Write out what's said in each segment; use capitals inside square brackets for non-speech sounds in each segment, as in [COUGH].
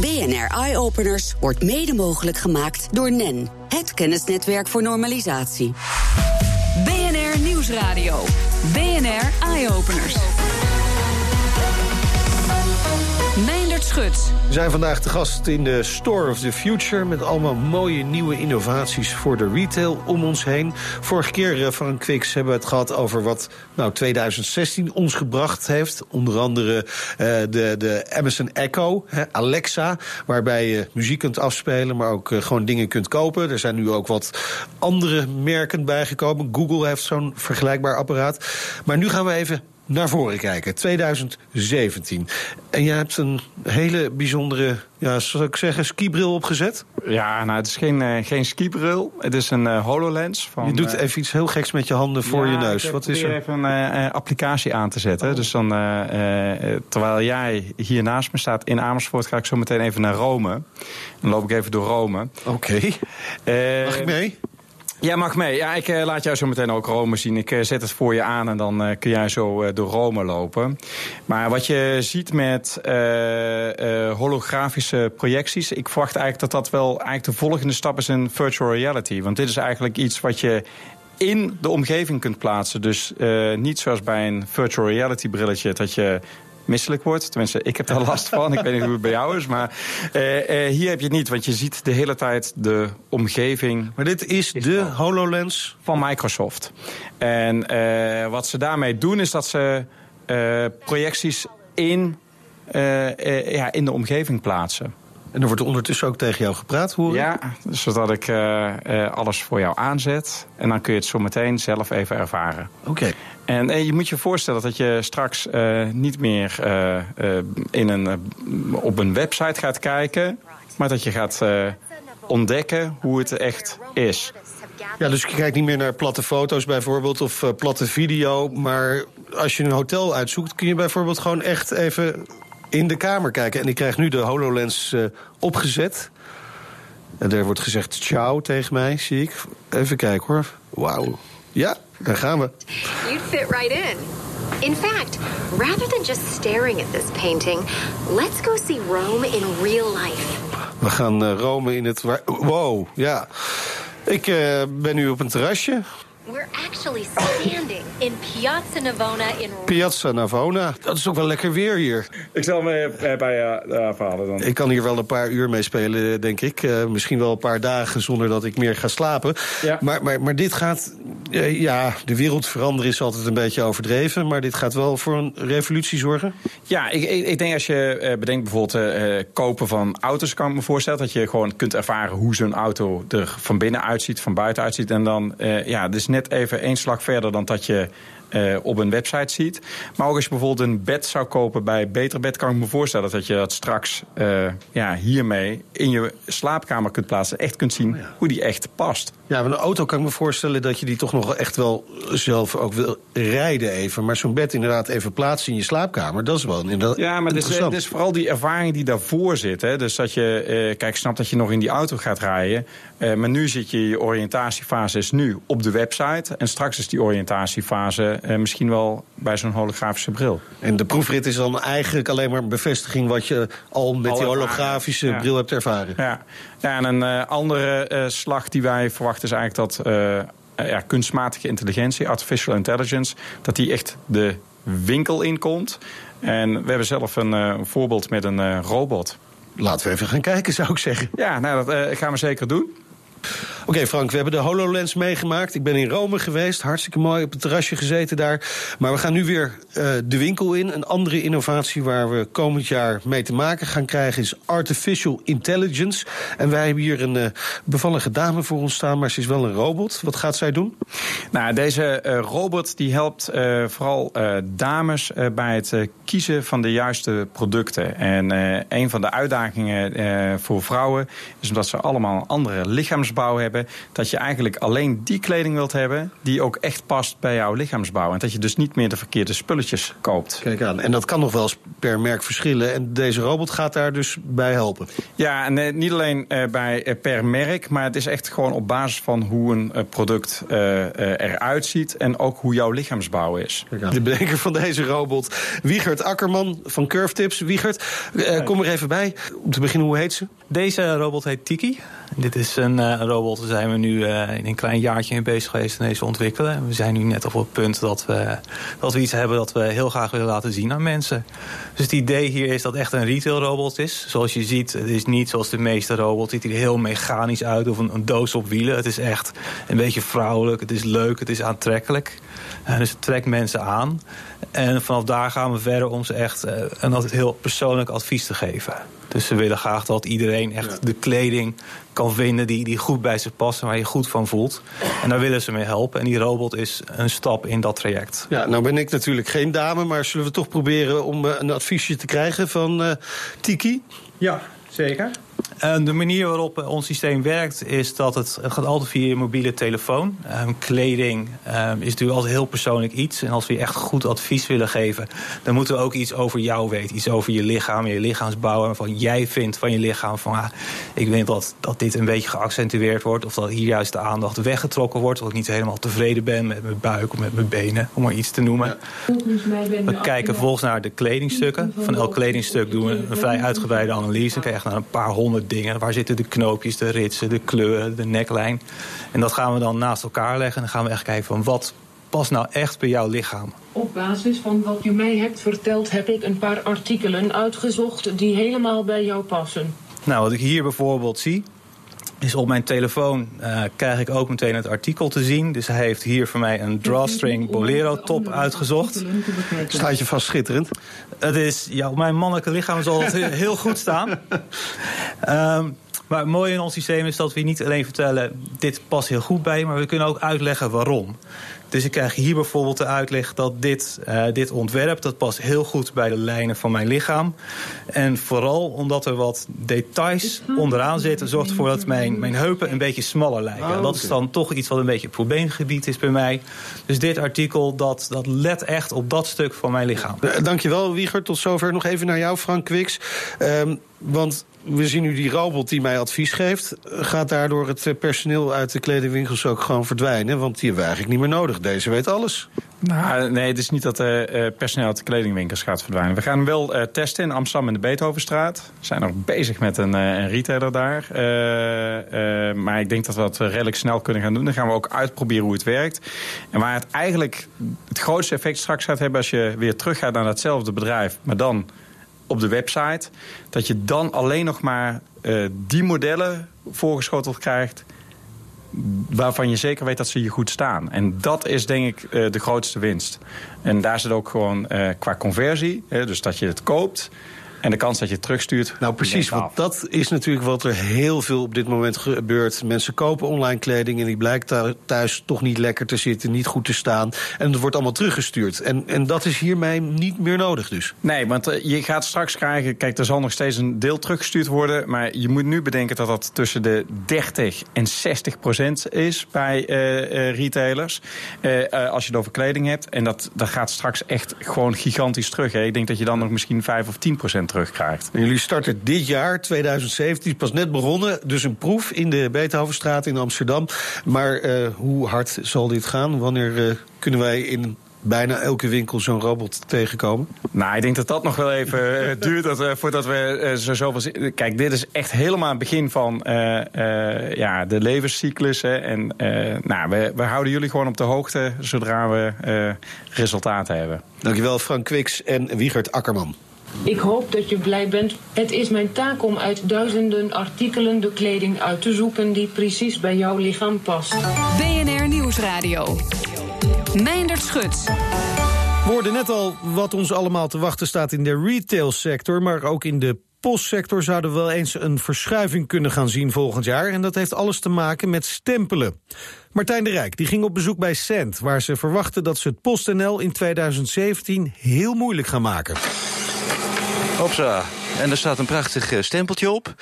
BNR Eye Openers wordt mede mogelijk gemaakt door NEN, het kennisnetwerk voor normalisatie. BNR Nieuwsradio. BNR Eye We zijn vandaag te gast in de Store of the Future... met allemaal mooie nieuwe innovaties voor de retail om ons heen. Vorige keer uh, van Quicks hebben we het gehad over wat nou, 2016 ons gebracht heeft. Onder andere uh, de, de Amazon Echo, hè, Alexa... waarbij je muziek kunt afspelen, maar ook uh, gewoon dingen kunt kopen. Er zijn nu ook wat andere merken bijgekomen. Google heeft zo'n vergelijkbaar apparaat. Maar nu gaan we even naar voren kijken. 2017. En jij hebt een hele bijzondere, ja, zal ik zeggen, skibril opgezet? Ja, nou, het is geen, uh, geen skibril. Het is een uh, HoloLens. Van, je doet uh, even iets heel geks met je handen voor ja, je neus. Ik Wat is er? even een applicatie aan te zetten. Oh. Dus dan, terwijl jij hier naast me staat in Amersfoort, ga ik zo meteen even naar Rome. Dan loop ik even door Rome. Oké. Okay. Mag ik mee? Jij mag mee. Ja, ik uh, laat jou zo meteen ook Rome zien. Ik uh, zet het voor je aan en dan uh, kun jij zo door Rome lopen. Maar wat je ziet met holografische projecties... ik verwacht eigenlijk dat dat wel eigenlijk de volgende stap is in virtual reality. Want dit is eigenlijk iets wat je in de omgeving kunt plaatsen. Dus niet zoals bij een virtual reality brilletje... dat je misselijk wordt. Tenminste, ik heb daar last van. ik weet niet hoe het bij jou is. Maar uh, uh, hier heb je het niet, want je ziet de hele tijd de omgeving. Maar dit is, is de HoloLens? Van Microsoft. En uh, wat ze daarmee doen, is dat ze projecties in, ja, in de omgeving plaatsen. En er wordt ondertussen ook tegen jou gepraat, hoor Ja, zodat ik uh, uh, alles voor jou aanzet. En dan kun je het zo meteen zelf even ervaren. Oké. Okay. En, en, je moet je voorstellen dat je straks uh, niet meer in een, op een website gaat kijken... maar dat je gaat ontdekken hoe het echt is. Ja, dus je kijkt niet meer naar platte foto's bijvoorbeeld of platte video... maar als je een hotel uitzoekt kun je bijvoorbeeld gewoon echt even in de kamer kijken. En ik krijg nu de HoloLens opgezet. En er wordt gezegd ciao tegen mij, zie ik. Even kijken hoor. Wauw. Ja, daar gaan we. You'd fit right in. In fact, rather than just staring at this painting, let's go see Rome in real life. We gaan uh, Rome in het... Wow, ja. Ik uh, ben nu op een terrasje. We're actually standing in Piazza Navona in Piazza Navona. Dat is ook wel lekker weer hier. Ik zal me bij je uh, afhalen dan. Ik kan hier wel een paar uur mee spelen, denk ik. Uh, misschien wel een paar dagen zonder dat ik meer ga slapen. Ja. Maar, maar, maar dit gaat... Uh, ja, de wereld veranderen is altijd een beetje overdreven. Maar dit gaat wel voor een revolutie zorgen? Ja, ik, ik denk als je bedenkt bijvoorbeeld kopen van auto's... kan ik me voorstellen dat je gewoon kunt ervaren... hoe zo'n auto er van binnen uitziet, van buiten uitziet. En dan, ja, het is net even één slag verder dan dat je uh, op een website ziet. Maar ook als je bijvoorbeeld een bed zou kopen bij Beter Bed... kan ik me voorstellen dat je dat straks uh, ja, hiermee in je slaapkamer kunt plaatsen. Echt kunt zien oh ja. hoe die echt past. Ja, met een auto kan ik me voorstellen dat je die toch nog echt wel zelf ook wil rijden even. Maar zo'n bed inderdaad even plaatsen in je slaapkamer, dat is wel inderdaad Ja, maar het is, het is vooral die ervaring die daarvoor zit. Hè. Dus dat je, uh, kijk, snap dat je nog in die auto gaat rijden. Maar nu zit je, je oriëntatiefase is nu op de website. En straks is die oriëntatiefase uh, misschien wel bij zo'n holografische bril. En de proefrit is dan eigenlijk alleen maar een bevestiging... wat je al met al die holografische ja. bril hebt ervaren. Ja, ja en een uh, andere uh, slag die wij verwachten is eigenlijk dat... Ja, kunstmatige intelligentie, artificial intelligence... dat die echt de winkel inkomt. En we hebben zelf een voorbeeld met een robot. Laten we even gaan kijken, zou ik zeggen. Ja, nou, dat gaan we zeker doen. Oké Frank, we hebben de HoloLens meegemaakt. Ik ben in Rome geweest, hartstikke mooi op het terrasje gezeten daar. Maar we gaan nu weer uh, de winkel in. Een andere innovatie waar we komend jaar mee te maken gaan krijgen... is Artificial Intelligence. En wij hebben hier een uh, bevallige dame voor ons staan, maar ze is wel een robot. Wat gaat zij doen? Nou, deze uh, robot die helpt vooral dames bij het kiezen van de juiste producten. En een van de uitdagingen voor vrouwen is omdat ze allemaal een andere lichaams lichaamsbouw hebben, dat je eigenlijk alleen die kleding wilt hebben die ook echt past bij jouw lichaamsbouw. En dat je dus niet meer de verkeerde spulletjes koopt. Kijk aan. En dat kan nog wel eens per merk verschillen. En deze robot gaat daar dus bij helpen. Ja, en eh, niet alleen eh, bij, eh, per merk, maar het is echt gewoon op basis van hoe een eh, product eh, eh, eruit ziet en ook hoe jouw lichaamsbouw is. De bedenker van deze robot, Wiegert Akkerman van Curve Tips. Wiegert, eh, kom er even bij. Om te beginnen, hoe heet ze? Deze robot heet Tiki. Dit is een robot, zijn we nu eh, in een klein jaartje mee bezig geweest in deze ontwikkelen. We zijn nu net op het punt dat we, dat we iets hebben dat we heel graag willen laten zien aan mensen. Dus het idee hier is dat het echt een retail robot is. Zoals je ziet, het is niet zoals de meeste robots. Het ziet er heel mechanisch uit of een doos op wielen. Het is echt een beetje vrouwelijk, het is leuk, het is aantrekkelijk. Dus het trekt mensen aan. En vanaf daar gaan we verder om ze echt eh, een altijd heel persoonlijk advies te geven. Dus we willen graag dat iedereen echt de kleding kan vinden die, die goed bij ze past en waar je goed van voelt. En daar willen ze mee helpen. En die robot is een stap in dat traject. Ja, nou ben ik natuurlijk geen dame, maar zullen we toch proberen om eh, een adviesje te krijgen van eh, Tiki? Ja, zeker. De manier waarop ons systeem werkt is dat het, het gaat altijd via je mobiele telefoon. Ehm, kleding ehm, is natuurlijk altijd heel persoonlijk iets. En als we je echt goed advies willen geven, dan moeten we ook iets over jou weten. Iets over je lichaam, je lichaamsbouw. En van jij vindt van je lichaam van ah, ik vind dat, dat dit een beetje geaccentueerd wordt. Of dat hier juist de aandacht weggetrokken wordt. Dat ik niet helemaal tevreden ben met mijn buik of met mijn benen, om maar iets te noemen. We kijken vervolgens naar de kledingstukken. Van elk kledingstuk doen we een vrij uitgebreide analyse. Krijg naar een paar honderd dingen. Waar zitten de knoopjes, de ritsen, de kleuren, de neklijn. En dat gaan we dan naast elkaar leggen. En dan gaan we echt kijken van wat past nou echt bij jouw lichaam. Op basis van wat je mij hebt verteld, heb ik een paar artikelen uitgezocht die helemaal bij jou passen. Nou, wat ik hier bijvoorbeeld zie, is op mijn telefoon uh, krijg ik ook meteen het artikel te zien. Dus hij heeft hier voor mij een drawstring bolero top uitgezocht. Staat je vast schitterend. Het is, ja, op mijn mannelijke lichaam zal het heel goed staan. Um, [LAUGHS] maar het mooie in ons systeem is dat we niet alleen vertellen... dit past heel goed bij je, maar we kunnen ook uitleggen waarom. Dus ik krijg hier bijvoorbeeld de uitleg dat dit, uh, dit ontwerp... dat past heel goed bij de lijnen van mijn lichaam. En vooral omdat er wat details onderaan zitten... zorgt ervoor dat mijn, mijn heupen een beetje smaller lijken. Oh, okay. Dat is dan toch iets wat een beetje het probleemgebied is bij mij. Dus dit artikel, dat, dat let echt op dat stuk van mijn lichaam. Dankjewel, Wieger. Tot zover nog even naar jou, Frank Kwiks. Um, want we zien nu die robot die mij advies geeft. Gaat daardoor het personeel uit de kledingwinkels ook gewoon verdwijnen? Want die hebben we eigenlijk niet meer nodig. Deze weet alles. Nou, nee, het is niet dat uh, personeel uit de kledingwinkels gaat verdwijnen. We gaan hem wel uh, testen in Amsterdam in de Beethovenstraat. We zijn nog bezig met een, uh, een retailer daar. maar ik denk dat we dat redelijk snel kunnen gaan doen. Dan gaan we ook uitproberen hoe het werkt. En waar het eigenlijk het grootste effect straks gaat hebben... als je weer teruggaat naar datzelfde bedrijf, maar dan op de website... dat je dan alleen nog maar uh, die modellen voorgeschoteld krijgt... waarvan je zeker weet dat ze je goed staan. En dat is denk ik uh, de grootste winst. En daar zit ook gewoon uh, qua conversie, dus dat je het koopt... En de kans dat je het terugstuurt. Nou, precies. Want dat is natuurlijk wat er heel veel op dit moment gebeurt. Mensen kopen online kleding en die blijkt thuis toch niet lekker te zitten, niet goed te staan. En het wordt allemaal teruggestuurd. En, en dat is hiermee niet meer nodig, dus. Nee, want uh, je gaat straks krijgen. Kijk, er zal nog steeds een deel teruggestuurd worden. Maar je moet nu bedenken dat dat tussen de 30 en 60 procent is bij uh, uh, retailers. als je het over kleding hebt. En dat, dat gaat straks echt gewoon gigantisch terug. Hè. Ik denk dat je dan nog misschien 5 of 10 procent terugkrijgt. En jullie starten dit jaar, 2017, pas net begonnen. Dus een proef in de Beethovenstraat in Amsterdam. Maar uh, hoe hard zal dit gaan? Wanneer uh, kunnen wij in bijna elke winkel zo'n robot tegenkomen? Nou, ik denk dat dat nog wel even uh, [LAUGHS] duurt dat, uh, voordat we uh, zo zoveel... Kijk, dit is echt helemaal het begin van ja, de levenscyclus. Hè. En nou, we, we houden jullie gewoon op de hoogte zodra we resultaten hebben. Dankjewel Frank Kwiks en Wiegert Akkerman. Ik hoop dat je blij bent. Het is mijn taak om uit duizenden artikelen de kleding uit te zoeken die precies bij jouw lichaam past. BNR Nieuwsradio. Meindert Schut. We hoorden net al wat ons allemaal te wachten staat in de retailsector, maar ook in de postsector zouden we wel eens een verschuiving kunnen gaan zien volgend jaar. En dat heeft alles te maken met stempelen. Martijn de Rijk die ging op bezoek bij Cent, waar ze verwachten dat ze het PostNL in 2017 heel moeilijk gaan maken. Hopsa. En er staat een prachtig eh, stempeltje op.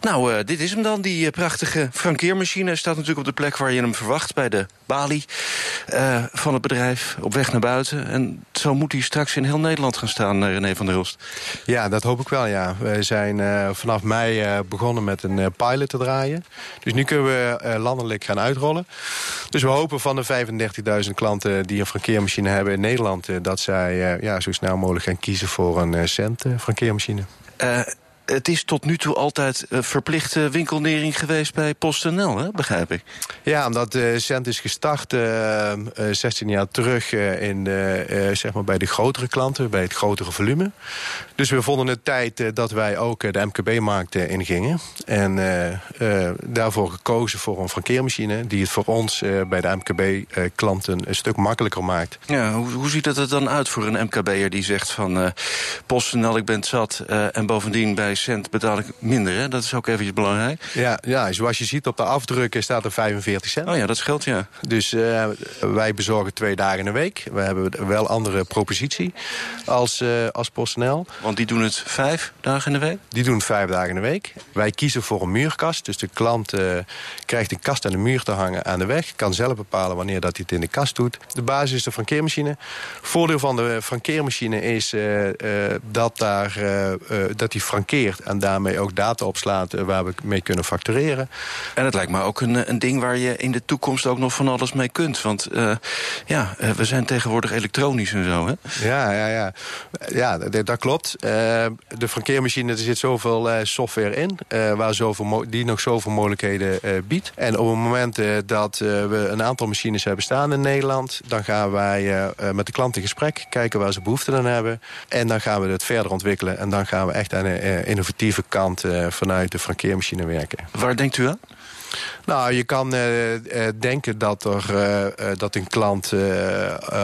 Nou, uh, dit is hem dan, die uh, prachtige frankeermachine. Staat natuurlijk op de plek waar je hem verwacht, bij de balie van het bedrijf. Op weg naar buiten. En zo moet hij straks in heel Nederland gaan staan, René van der Hulst. Ja, dat hoop ik wel, ja. We zijn vanaf mei begonnen met een pilot te draaien. Dus nu kunnen we landelijk gaan uitrollen. Dus we hopen van de 35.000 klanten die een frankeermachine hebben in Nederland... dat zij ja, zo snel mogelijk gaan kiezen voor een cent frankeermachine. Uh, het is tot nu toe altijd uh, verplichte winkelnering geweest bij PostNL, hè, begrijp ik. Ja, omdat uh, Cent is gestart uh, 16 jaar terug in de, zeg maar bij de grotere klanten, bij het grotere volume. Dus we vonden het tijd dat wij ook de MKB-markt ingingen. En daarvoor gekozen voor een frankeermachine die het voor ons bij de MKB-klanten een stuk makkelijker maakt. Ja, hoe, hoe, ziet het er dan uit voor een MKB'er die zegt van PostNL, ik ben zat en bovendien bij cent betaal ik minder. Hè? Dat is ook eventjes belangrijk. Ja, ja, zoals je ziet op de afdrukken staat er 45 cent. Oh ja, dat scheelt, ja. Dus uh, wij bezorgen twee dagen in de week. We hebben wel andere propositie als, uh, als PostNL. Want die doen het vijf dagen in de week? Die doen het vijf dagen in de week. Wij kiezen voor een muurkast. Dus de klant uh, krijgt een kast aan de muur te hangen aan de weg. Kan zelf bepalen wanneer dat hij het in de kast doet. De basis is de frankeermachine. Voordeel van de frankeermachine is dat, daar, dat die frankeert en daarmee ook data opslaat eh, waar we mee kunnen factureren. En het lijkt me ook een, een ding waar je in de toekomst ook nog van alles mee kunt. Want uh, ja, eh, we zijn tegenwoordig elektronisch en zo, hè? Ja, ja, ja. ja dat, klopt. Uh, de frankeermachine, er zit zoveel software in... waar zoveel die nog zoveel mogelijkheden biedt. En op het moment dat we een aantal machines hebben staan in Nederland... dan gaan wij met de klant in gesprek, kijken waar ze behoefte aan hebben. En dan gaan we het verder ontwikkelen. En dan gaan we echt aan in innovatieve kant uh, vanuit de frankeermachine werken. Waar denkt u aan? Nou, je kan uh, uh, denken dat, er, uh, dat een klant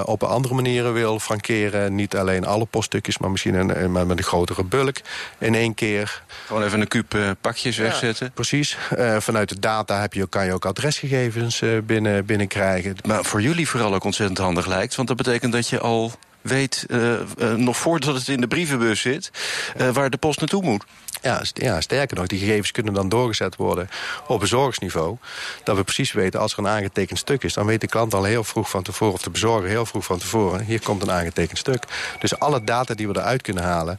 op een andere manieren wil frankeren. Niet alleen alle poststukjes, maar misschien een, maar met een grotere bulk in één keer. Gewoon even een kuub pakjes wegzetten. precies. vanuit de data heb je, kan je ook adresgegevens binnen, binnenkrijgen. Maar voor jullie vooral ook ontzettend handig lijkt. Want dat betekent dat je al weet, uh, uh, nog voordat het in de brievenbus zit, uh, waar de post naartoe moet. Ja, ja, sterker nog, die gegevens kunnen dan doorgezet worden op bezorgersniveau. Dat we precies weten, als er een aangetekend stuk is... dan weet de klant al heel vroeg van tevoren, of de bezorger heel vroeg van tevoren... hier komt een aangetekend stuk. Dus alle data die we eruit kunnen halen...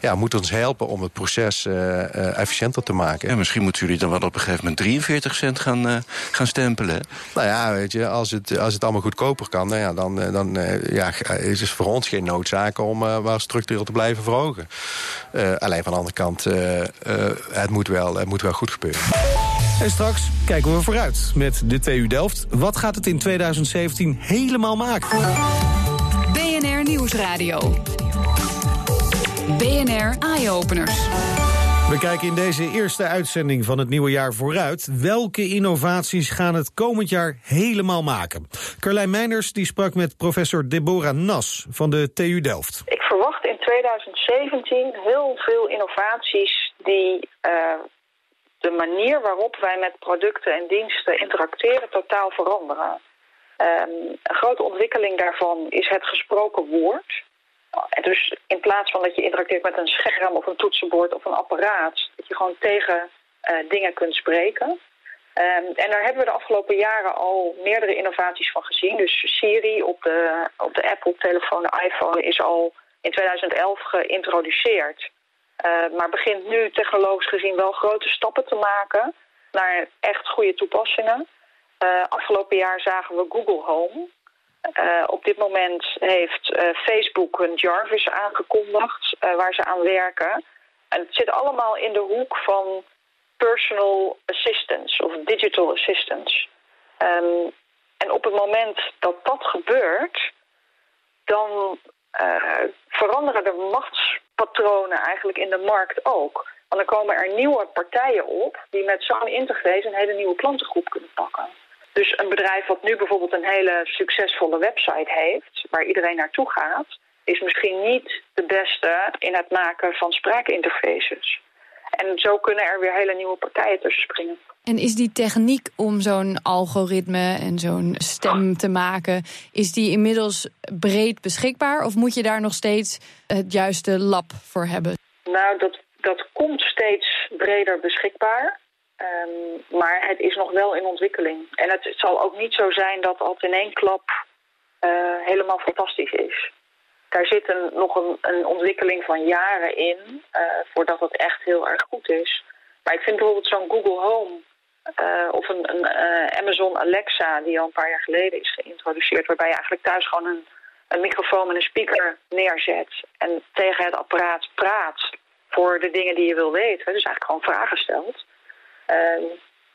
Ja, moeten ons helpen om het proces uh, uh, efficiënter te maken. Ja, misschien moeten jullie dan wel op een gegeven moment 43 cent gaan, uh, gaan stempelen. Nou ja, weet je, als het, als het allemaal goedkoper kan... Nou ja, dan, dan ja, is het voor ons geen noodzaak om maar structureel te blijven verhogen. alleen van de andere kant het, moet wel, het moet wel goed gebeuren. En straks kijken we vooruit met de TU Delft. Wat gaat het in 2017 helemaal maken? BNR Nieuwsradio. BNR Eye Openers. We kijken in deze eerste uitzending van het nieuwe jaar vooruit. Welke innovaties gaan het komend jaar helemaal maken? Carlijn Meinders die sprak met professor Deborah Nas van de TU Delft. Ik verwacht 2017 heel veel innovaties die uh, de manier waarop wij met producten en diensten interacteren totaal veranderen. Um, een grote ontwikkeling daarvan is het gesproken woord. En dus in plaats van dat je interacteert met een scherm of een toetsenbord of een apparaat, dat je gewoon tegen uh, dingen kunt spreken. Um, en daar hebben we de afgelopen jaren al meerdere innovaties van gezien. Dus Siri op de, op de Apple-telefoon, de iPhone, is al in 2011 geïntroduceerd. Uh, maar begint nu technologisch gezien wel grote stappen te maken naar echt goede toepassingen. Uh, afgelopen jaar zagen we Google Home. Uh, op dit moment heeft Facebook een Jarvis aangekondigd waar ze aan werken. En het zit allemaal in de hoek van personal assistance of digital assistance. Um, en op het moment dat dat gebeurt, dan uh, veranderen de machtspatronen eigenlijk in de markt ook. Want dan komen er nieuwe partijen op die met zo'n interface een hele nieuwe klantengroep kunnen pakken. Dus een bedrijf wat nu bijvoorbeeld een hele succesvolle website heeft, waar iedereen naartoe gaat, is misschien niet de beste in het maken van spraakinterfaces. En zo kunnen er weer hele nieuwe partijen tussen springen. En is die techniek om zo'n algoritme en zo'n stem te maken, is die inmiddels breed beschikbaar? Of moet je daar nog steeds het juiste lab voor hebben? Nou, dat, dat komt steeds breder beschikbaar. Ehm, maar het is nog wel in ontwikkeling. En het zal ook niet zo zijn dat het in één klap uh, helemaal fantastisch is. Daar zit een, nog een, een, ontwikkeling van jaren in uh, voordat het echt heel erg goed is. Maar ik vind bijvoorbeeld zo'n Google Home uh, of een, een Amazon Alexa, die al een paar jaar geleden is geïntroduceerd, waarbij je eigenlijk thuis gewoon een, een microfoon en een speaker neerzet en tegen het apparaat praat voor de dingen die je wil weten. Dus eigenlijk gewoon vragen stelt. Uh,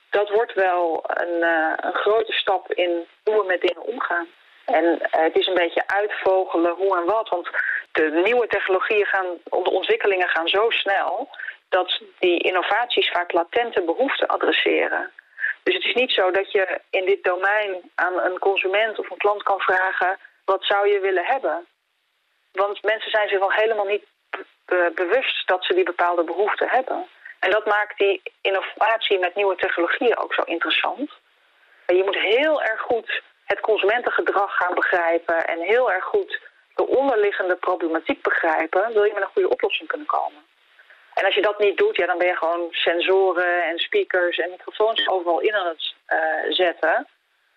dat wordt wel een, een, grote stap in hoe we met dingen omgaan. En uh, het is een beetje uitvogelen hoe en wat. Want de nieuwe technologieën gaan, de ontwikkelingen gaan zo snel... dat die innovaties vaak latente behoeften adresseren. Dus het is niet zo dat je in dit domein aan een consument of een klant kan vragen... wat zou je willen hebben? Want mensen zijn zich nog helemaal niet bewust dat ze die bepaalde behoeften hebben. En dat maakt die innovatie met nieuwe technologieën ook zo interessant. Je moet heel erg goed het consumentengedrag gaan begrijpen en heel erg goed de onderliggende problematiek begrijpen, wil je met een goede oplossing kunnen komen. En als je dat niet doet, ja, dan ben je gewoon sensoren en speakers en microfoons overal in aan het uh, zetten,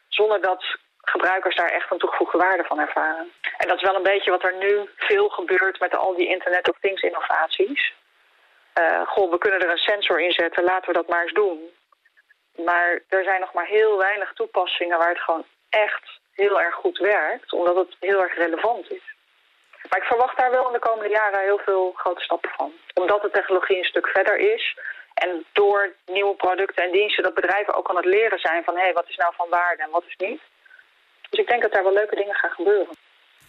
zonder dat gebruikers daar echt een toegevoegde waarde van ervaren. En dat is wel een beetje wat er nu veel gebeurt met al die Internet of Things innovaties. Uh, goh, we kunnen er een sensor in zetten, laten we dat maar eens doen. Maar er zijn nog maar heel weinig toepassingen waar het gewoon echt heel erg goed werkt, omdat het heel erg relevant is. Maar ik verwacht daar wel in de komende jaren heel veel grote stappen van. Omdat de technologie een stuk verder is en door nieuwe producten en diensten dat bedrijven ook aan het leren zijn van hé, hey, wat is nou van waarde en wat is niet. Dus ik denk dat daar wel leuke dingen gaan gebeuren.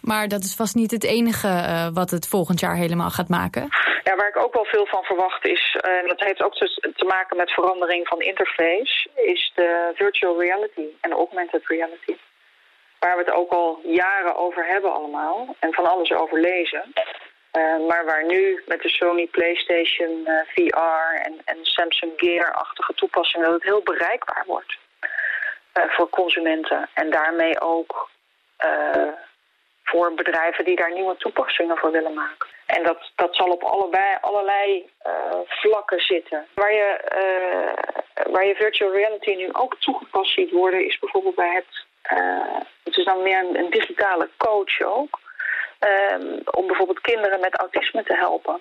Maar dat is vast niet het enige uh, wat het volgend jaar helemaal gaat maken. Ja, waar ik ook wel veel van verwacht is, en dat heeft ook te, maken met verandering van interface, is de virtual reality en augmented reality. Waar we het ook al jaren over hebben allemaal en van alles over lezen. Uh, maar waar nu met de Sony PlayStation VR en, en Samsung Gear-achtige toepassingen dat het heel bereikbaar wordt voor consumenten. En daarmee ook voor bedrijven die daar nieuwe toepassingen voor willen maken. En dat, dat zal op allebei, allerlei uh, vlakken zitten. Waar je, uh, waar je virtual reality nu ook toegepast ziet worden... is bijvoorbeeld bij het... Uh, het is dan meer een, digitale coach ook... Um, om bijvoorbeeld kinderen met autisme te helpen.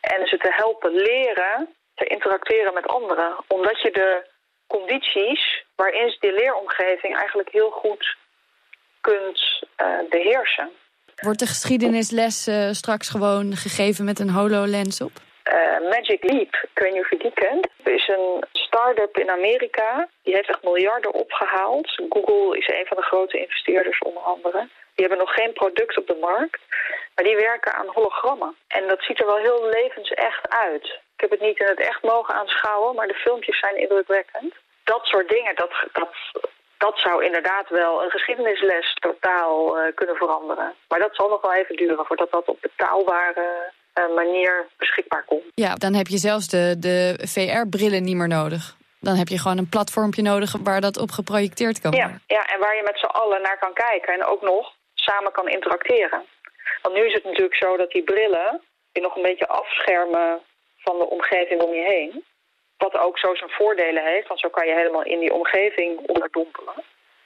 En ze te helpen leren te interacteren met anderen. Omdat je de condities waarin de leeromgeving eigenlijk heel goed kunt uh, beheersen. Wordt de geschiedenisles uh, straks gewoon gegeven met een HoloLens op? Uh, Magic Leap, ik weet niet of je die kent, is een start-up in Amerika. Die heeft echt miljarden opgehaald. Google is een van de grote investeerders onder andere. Die hebben nog geen product op de markt, maar die werken aan hologrammen. En dat ziet er wel heel levensecht uit. Ik heb het niet in het echt mogen aanschouwen, maar de filmpjes zijn indrukwekkend. Dat soort dingen, dat, dat, dat zou inderdaad wel een geschiedenisles totaal uh, kunnen veranderen. Maar dat zal nog wel even duren voordat dat op betaalbare uh, manier beschikbaar komt. Ja, dan heb je zelfs de, de VR-brillen niet meer nodig. Dan heb je gewoon een platformpje nodig waar dat op geprojecteerd kan worden. Ja, ja en waar je met z'n allen naar kan kijken en ook nog samen kan interacteren. Want nu is het natuurlijk zo dat die brillen je nog een beetje afschermen van de omgeving om je heen. Wat ook zo zijn voordelen heeft, want zo kan je helemaal in die omgeving onderdompelen.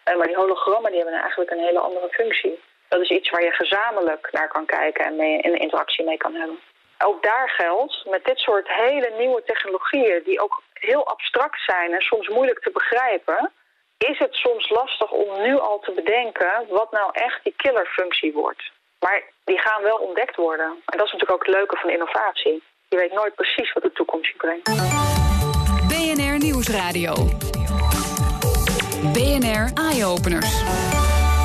Uh, maar die hologrammen die hebben eigenlijk een hele andere functie. Dat is iets waar je gezamenlijk naar kan kijken en mee, in interactie mee kan hebben. Ook daar geldt, met dit soort hele nieuwe technologieën... die ook heel abstract zijn en soms moeilijk te begrijpen... is het soms lastig om nu al te bedenken wat nou echt die killerfunctie wordt. Maar die gaan wel ontdekt worden. En dat is natuurlijk ook het leuke van innovatie. Je weet nooit precies wat de toekomst je brengt. BNR Nieuwsradio. BNR Eye-Openers.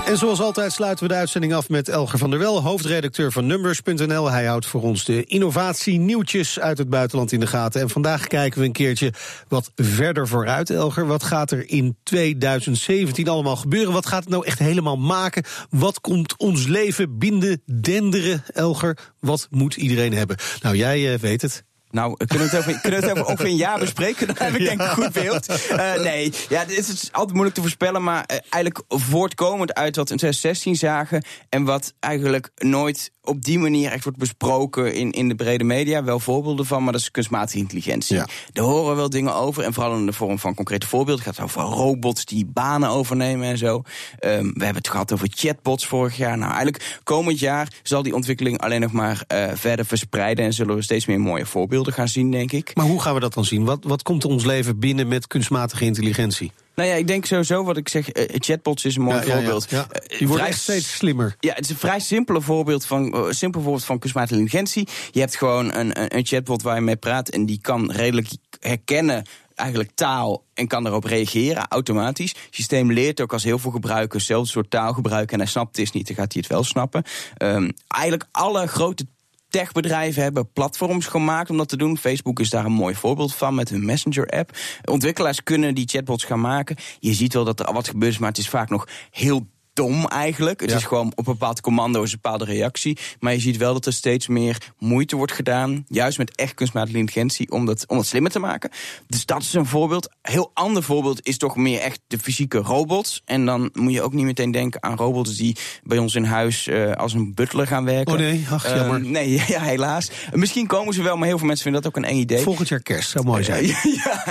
En zoals altijd sluiten we de uitzending af met Elger van der Wel, hoofdredacteur van Numbers.nl. Hij houdt voor ons de innovatie-nieuwtjes uit het buitenland in de gaten. En vandaag kijken we een keertje wat verder vooruit, Elger. Wat gaat er in 2017 allemaal gebeuren? Wat gaat het nou echt helemaal maken? Wat komt ons leven binden, denderen, Elger? Wat moet iedereen hebben? Nou, jij uh, weet het. Nou, kunnen we het over, kunnen we het over ongeveer een jaar bespreken? Dan heb ik denk ik een goed beeld. Uh, nee, ja, het is altijd moeilijk te voorspellen, maar uh, eigenlijk voortkomend uit wat we in 2016 zagen en wat eigenlijk nooit op die manier echt wordt besproken in, in de brede media. Wel voorbeelden van, maar dat is kunstmatige intelligentie. Ja. Daar horen wel dingen over. En vooral in de vorm van concrete voorbeelden. Het gaat over robots die banen overnemen en zo. Ehm, we hebben het gehad over chatbots vorig jaar. Nou, eigenlijk komend jaar zal die ontwikkeling alleen nog maar eh, verder verspreiden. En zullen we steeds meer mooie voorbeelden gaan zien, denk ik. Maar hoe gaan we dat dan zien? Wat, wat komt ons leven binnen met kunstmatige intelligentie? Nou ja, ik denk sowieso wat ik zeg, eh, chatbots is een mooi Ja, ja, ja, voorbeeld. ja. Eh, Die vrij echt steeds slimmer. Ja, het is een vrij simpele voorbeeld van, eh, simpel voorbeeld van kunstmatige intelligentie. Je hebt gewoon een, een, een chatbot waar je mee praat en die kan redelijk herkennen eigenlijk taal en kan daarop reageren automatisch. Het systeem leert ook als heel veel gebruikers hetzelfde soort taal gebruiken en hij snapt het niet, dan gaat hij het wel snappen. Ehm, eigenlijk alle grote techbedrijven hebben platforms gemaakt om dat te doen. Facebook is daar een mooi voorbeeld van met hun Messenger-app. Ontwikkelaars kunnen die chatbots gaan maken. Je ziet wel dat er wat gebeurt, maar het is vaak nog heel dom eigenlijk. Het Ja. is gewoon op een bepaald commando is een bepaalde reactie. Maar je ziet wel dat er steeds meer moeite wordt gedaan, juist met echt kunstmatige intelligentie, om dat, om dat slimmer te maken. Dus dat is een voorbeeld. Een heel ander voorbeeld is toch meer echt de fysieke robots. En dan moet je ook niet meteen denken aan robots die bij ons in huis eh, als een butler gaan werken. Oh nee, ach, Eh, jammer. nee, [LAUGHS] ja, helaas. Misschien komen ze wel, maar heel veel mensen vinden dat ook een eng idee. Volgend jaar kerst, zou mooi zijn. [LAUGHS] Ja,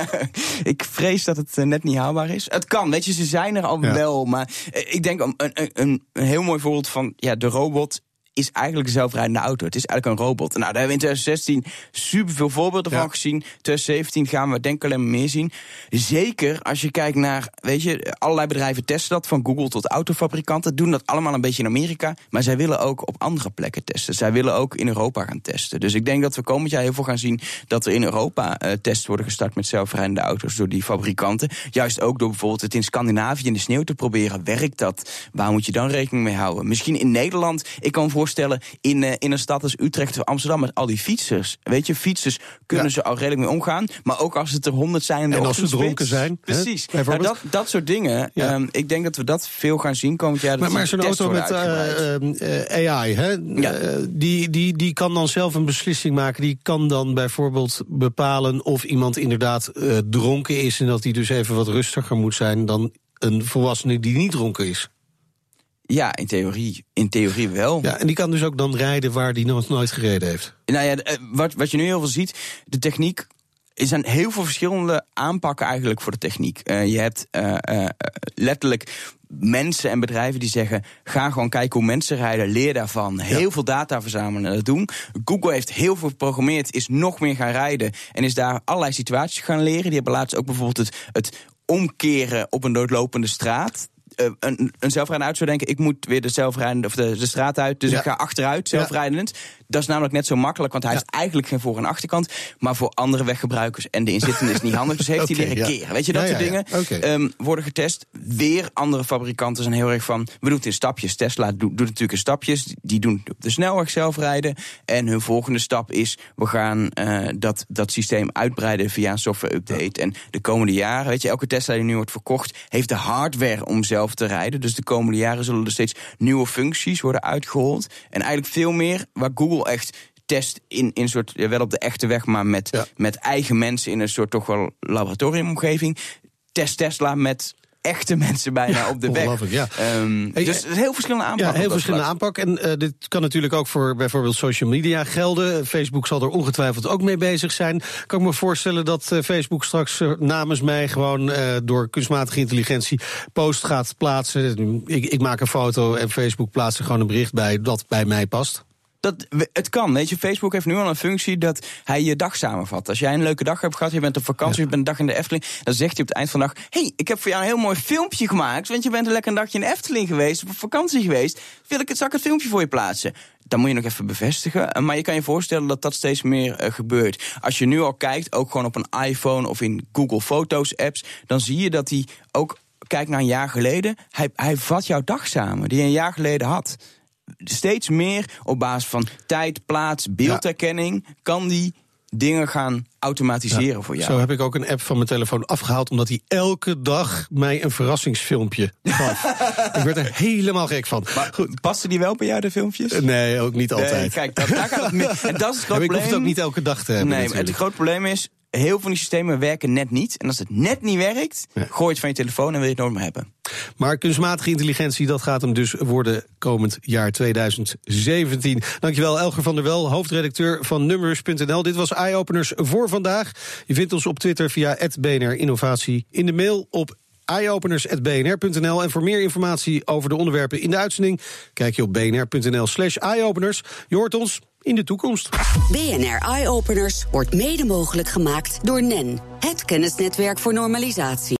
ik vrees dat het eh, net niet haalbaar is. Het kan, weet je, ze zijn er al Ja. wel. Maar eh, ik denk een, een, een, heel mooi voorbeeld van ja, de robot is eigenlijk een zelfrijdende auto. Het is eigenlijk een robot. Nou, daar hebben we in 2016 superveel voorbeelden Ja. van gezien. 2017 gaan we denk ik alleen maar meer zien. Zeker als je kijkt naar, weet je, allerlei bedrijven testen dat. Van Google tot autofabrikanten. Doen dat allemaal een beetje in Amerika. Maar zij willen ook op andere plekken testen. Zij willen ook in Europa gaan testen. Dus ik denk dat we komend jaar heel veel gaan zien... dat er in Europa eh, tests worden gestart met zelfrijdende auto's... door die fabrikanten. Juist ook door bijvoorbeeld het in Scandinavië in de sneeuw te proberen. Werkt dat? Waar moet je dan rekening mee houden? Misschien in Nederland, ik kan me voorstellen... in, eh, in een stad als Utrecht of Amsterdam met al die fietsers. Weet je, fietsers kunnen Ja. ze al redelijk mee omgaan. Maar ook als het er honderd zijn de En als ze dronken zijn, hè, Precies. Nou, bijvoorbeeld. dat, dat soort dingen. Ja. ehm, ik denk dat we dat veel gaan zien komend jaar. Maar, maar die zo'n auto met eh, eh, AI, hè, Ja. die, die, die kan dan zelf een beslissing maken. Die kan dan bijvoorbeeld bepalen of iemand inderdaad dronken is... en dat hij dus even wat rustiger moet zijn dan een volwassene die niet dronken is. Ja, in theorie, in theorie wel. Ja, en die kan dus ook dan rijden waar die nog nooit gereden heeft. Nou ja, eh, wat, wat je nu heel veel ziet, de techniek. Er zijn heel veel verschillende aanpakken eigenlijk voor de techniek. Eh, je hebt eh, letterlijk mensen en bedrijven die zeggen: ga gewoon kijken hoe mensen rijden, leer daarvan. Heel veel data verzamelen en dat doen. Google heeft heel veel geprogrammeerd, is nog meer gaan rijden en is daar allerlei situaties gaan leren. Die hebben laatst ook bijvoorbeeld het, het omkeren op een doodlopende straat. Eh, een, een zelfrijdende auto zou denken: ik moet weer de zelfrijdende of de, de straat uit, dus Ja. ik ga achteruit zelfrijdend. Dat is namelijk net zo makkelijk, want hij heeft eigenlijk geen voor- en achterkant. Maar voor andere weggebruikers en de inzittenden is het niet handig. Dus heeft hij [LAUGHS] leren ja. keren. Weet je, dat Ja, soort dingen ehm, worden getest. Weer andere fabrikanten zijn heel erg van. We doen het in stapjes. Tesla doet, doet natuurlijk in stapjes. Die doen op de snelweg zelf rijden. En hun volgende stap is: we gaan eh, dat, dat systeem uitbreiden via een software update. En de komende jaren, weet je, elke Tesla die nu wordt verkocht, heeft de hardware om zelf te rijden. Dus de komende jaren zullen er steeds nieuwe functies worden uitgerold. En eigenlijk veel meer waar Google echt test in, in een soort, wel op de echte weg, maar met, Ja. met eigen mensen in een soort toch wel laboratoriumomgeving. Test Tesla met echte mensen bijna op de weg. ja. Ehm, Hey, dus heel verschillende aanpakken. Ja, heel verschillende aanpak. En eh, dit kan natuurlijk ook voor bijvoorbeeld social media gelden. Facebook zal er ongetwijfeld ook mee bezig zijn. Kan ik me voorstellen dat eh, Facebook straks eh, namens mij gewoon door kunstmatige intelligentie post gaat plaatsen. Ik, ik maak een foto en Facebook plaatst er gewoon een bericht bij dat bij mij past. Dat, het kan, weet je. Facebook heeft nu al een functie dat hij je dag samenvat. Als jij een leuke dag hebt gehad, je bent op vakantie, je bent een dag in de Efteling... dan zegt hij op het eind van de dag... hey, ik heb voor jou een heel mooi filmpje gemaakt... want je bent een lekker dagje in de Efteling geweest... op vakantie geweest. Wil ik het, zal ik het filmpje voor je plaatsen? Dan moet je nog even bevestigen. Eh, Maar je kan je voorstellen dat dat steeds meer eh, gebeurt. Als je nu al kijkt, ook gewoon op een iPhone of in Google Foto's apps... dan zie je dat hij ook, kijk naar een jaar geleden... hij, hij vat jouw dag samen, die je een jaar geleden had steeds meer op basis van tijd, plaats, beeldherkenning... kan die dingen gaan automatiseren voor jou. Zo heb ik ook een app van mijn telefoon afgehaald... omdat hij elke dag mij een verrassingsfilmpje gaf. [LAUGHS] ik werd er helemaal gek van. Goed, passen die wel bij jou, de filmpjes? Nee, ook niet altijd. Nee, kijk, dat, daar gaat het. [LAUGHS] En dat is het maar grote ik probleem. hoef het ook niet elke dag te hebben. Nee, maar het grote probleem is... heel veel van die systemen werken net niet. En als het net niet werkt, gooi het van je telefoon en wil je het nooit meer hebben. Maar kunstmatige intelligentie, dat gaat hem dus worden komend jaar 2017. Dankjewel, Elger van der Wel, hoofdredacteur van Numbers.nl. Dit was Eye Openers voor vandaag. Je vindt ons op Twitter via BNR Innovatie. In de mail op eyeopeners.bnr.nl. En voor meer informatie over de onderwerpen in de uitzending... kijk je op bnr.nl slash eyeopeners. Je hoort ons in de toekomst. BNR Eye Openers wordt mede mogelijk gemaakt door NEN, het kennisnetwerk voor normalisatie.